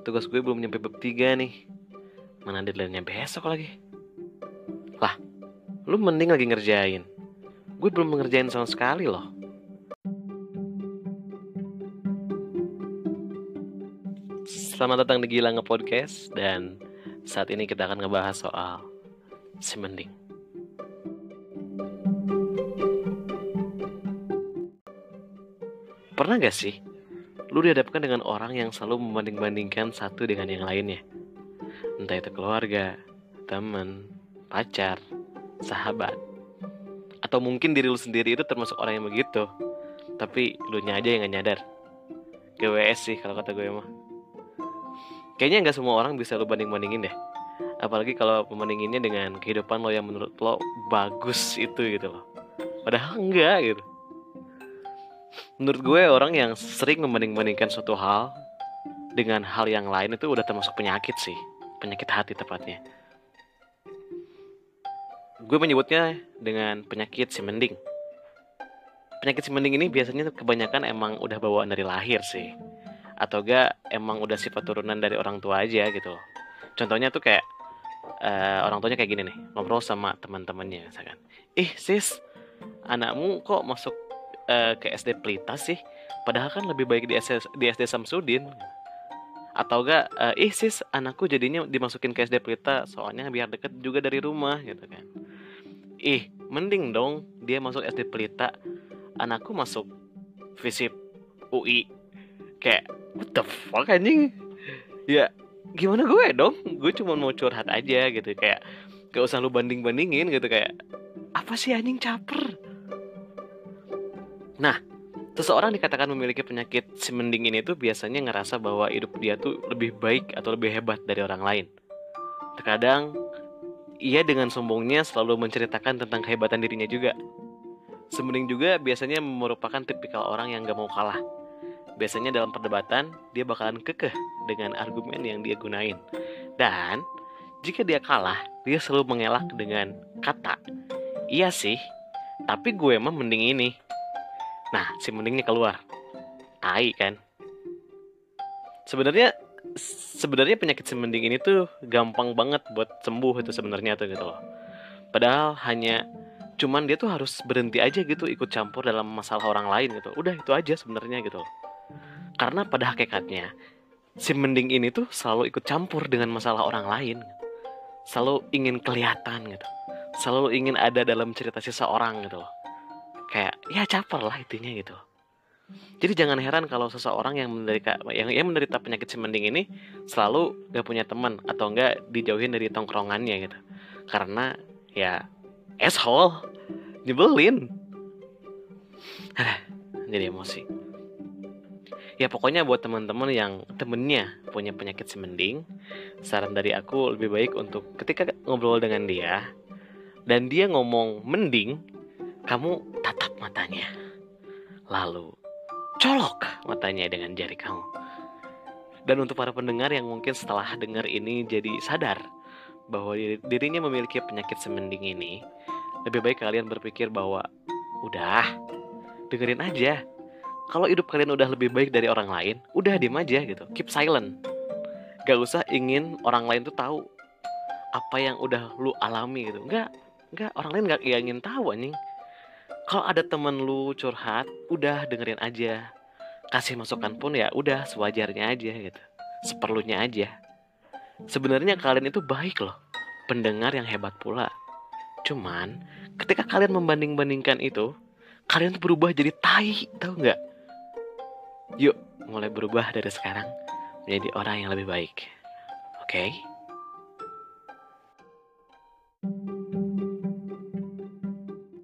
tugas gue belum nyampe bab 3 nih. Mana deadline-nya besok lagi. Lah, lu mending lagi ngerjain. Gue belum mengerjain sama sekali loh. Selamat datang di Gila Podcast dan saat ini kita akan ngebahas soal si mending. Pernah gak sih lu dihadapkan dengan orang yang selalu membanding-bandingkan satu dengan yang lainnya? Entah itu keluarga, teman, pacar, sahabat, atau mungkin diri lu sendiri itu termasuk orang yang begitu, tapi lu nya aja yang gak nyadar. GWS sih kalau kata gue mah. Kayaknya nggak semua orang bisa lu banding-bandingin deh. Apalagi kalau pembandinginnya dengan kehidupan lo yang menurut lo bagus itu gitu loh. Padahal enggak gitu. Menurut gue orang yang sering membanding-bandingkan suatu hal dengan hal yang lain itu udah termasuk penyakit sih. Penyakit hati tepatnya. Gue menyebutnya dengan penyakit si mending. Penyakit si mending ini biasanya kebanyakan emang udah bawaan dari lahir sih atau enggak emang udah sifat turunan dari orang tua aja gitu. Contohnya tuh kayak uh, orang tuanya kayak gini nih, ngobrol sama teman-temannya misalkan. Ih, sis, anakmu kok masuk uh, ke SD Pelita sih? Padahal kan lebih baik di SD, di SD Samsudin. Atau enggak, uh, ih sis, anakku jadinya dimasukin ke SD Pelita soalnya biar deket juga dari rumah gitu kan. Ih, mending dong dia masuk SD Pelita, anakku masuk visip UI. Kayak what the fuck anjing ya gimana gue dong gue cuma mau curhat aja gitu kayak gak usah lu banding bandingin gitu kayak apa sih anjing caper nah seseorang dikatakan memiliki penyakit si mending ini tuh biasanya ngerasa bahwa hidup dia tuh lebih baik atau lebih hebat dari orang lain terkadang ia dengan sombongnya selalu menceritakan tentang kehebatan dirinya juga Semending juga biasanya merupakan tipikal orang yang gak mau kalah biasanya dalam perdebatan dia bakalan kekeh dengan argumen yang dia gunain. Dan jika dia kalah, dia selalu mengelak dengan kata, "Iya sih, tapi gue emang mending ini." Nah, si mendingnya keluar. Tai kan? Sebenarnya sebenarnya penyakit si mending ini tuh gampang banget buat sembuh itu sebenarnya tuh gitu loh. Padahal hanya cuman dia tuh harus berhenti aja gitu ikut campur dalam masalah orang lain gitu. Udah itu aja sebenarnya gitu loh. Karena pada hakikatnya si mending ini tuh selalu ikut campur dengan masalah orang lain. Selalu ingin kelihatan gitu. Selalu ingin ada dalam cerita seseorang gitu loh. Kayak ya caper lah intinya gitu. Jadi jangan heran kalau seseorang yang menderita yang, yang menderita penyakit si mending ini selalu gak punya teman atau enggak dijauhin dari tongkrongannya gitu. Karena ya asshole nyebelin. Jadi emosi ya pokoknya buat teman-teman yang temennya punya penyakit semending saran dari aku lebih baik untuk ketika ngobrol dengan dia dan dia ngomong mending kamu tatap matanya lalu colok matanya dengan jari kamu dan untuk para pendengar yang mungkin setelah dengar ini jadi sadar bahwa dirinya memiliki penyakit semending ini lebih baik kalian berpikir bahwa udah dengerin aja kalau hidup kalian udah lebih baik dari orang lain, udah diem aja gitu. Keep silent. Gak usah ingin orang lain tuh tahu apa yang udah lu alami gitu. Enggak, enggak orang lain gak ingin tahu anjing. Kalau ada temen lu curhat, udah dengerin aja. Kasih masukan pun ya udah sewajarnya aja gitu. Seperlunya aja. Sebenarnya kalian itu baik loh. Pendengar yang hebat pula. Cuman ketika kalian membanding-bandingkan itu, kalian tuh berubah jadi tai, tau nggak? Yuk, mulai berubah dari sekarang menjadi orang yang lebih baik. Oke? Okay?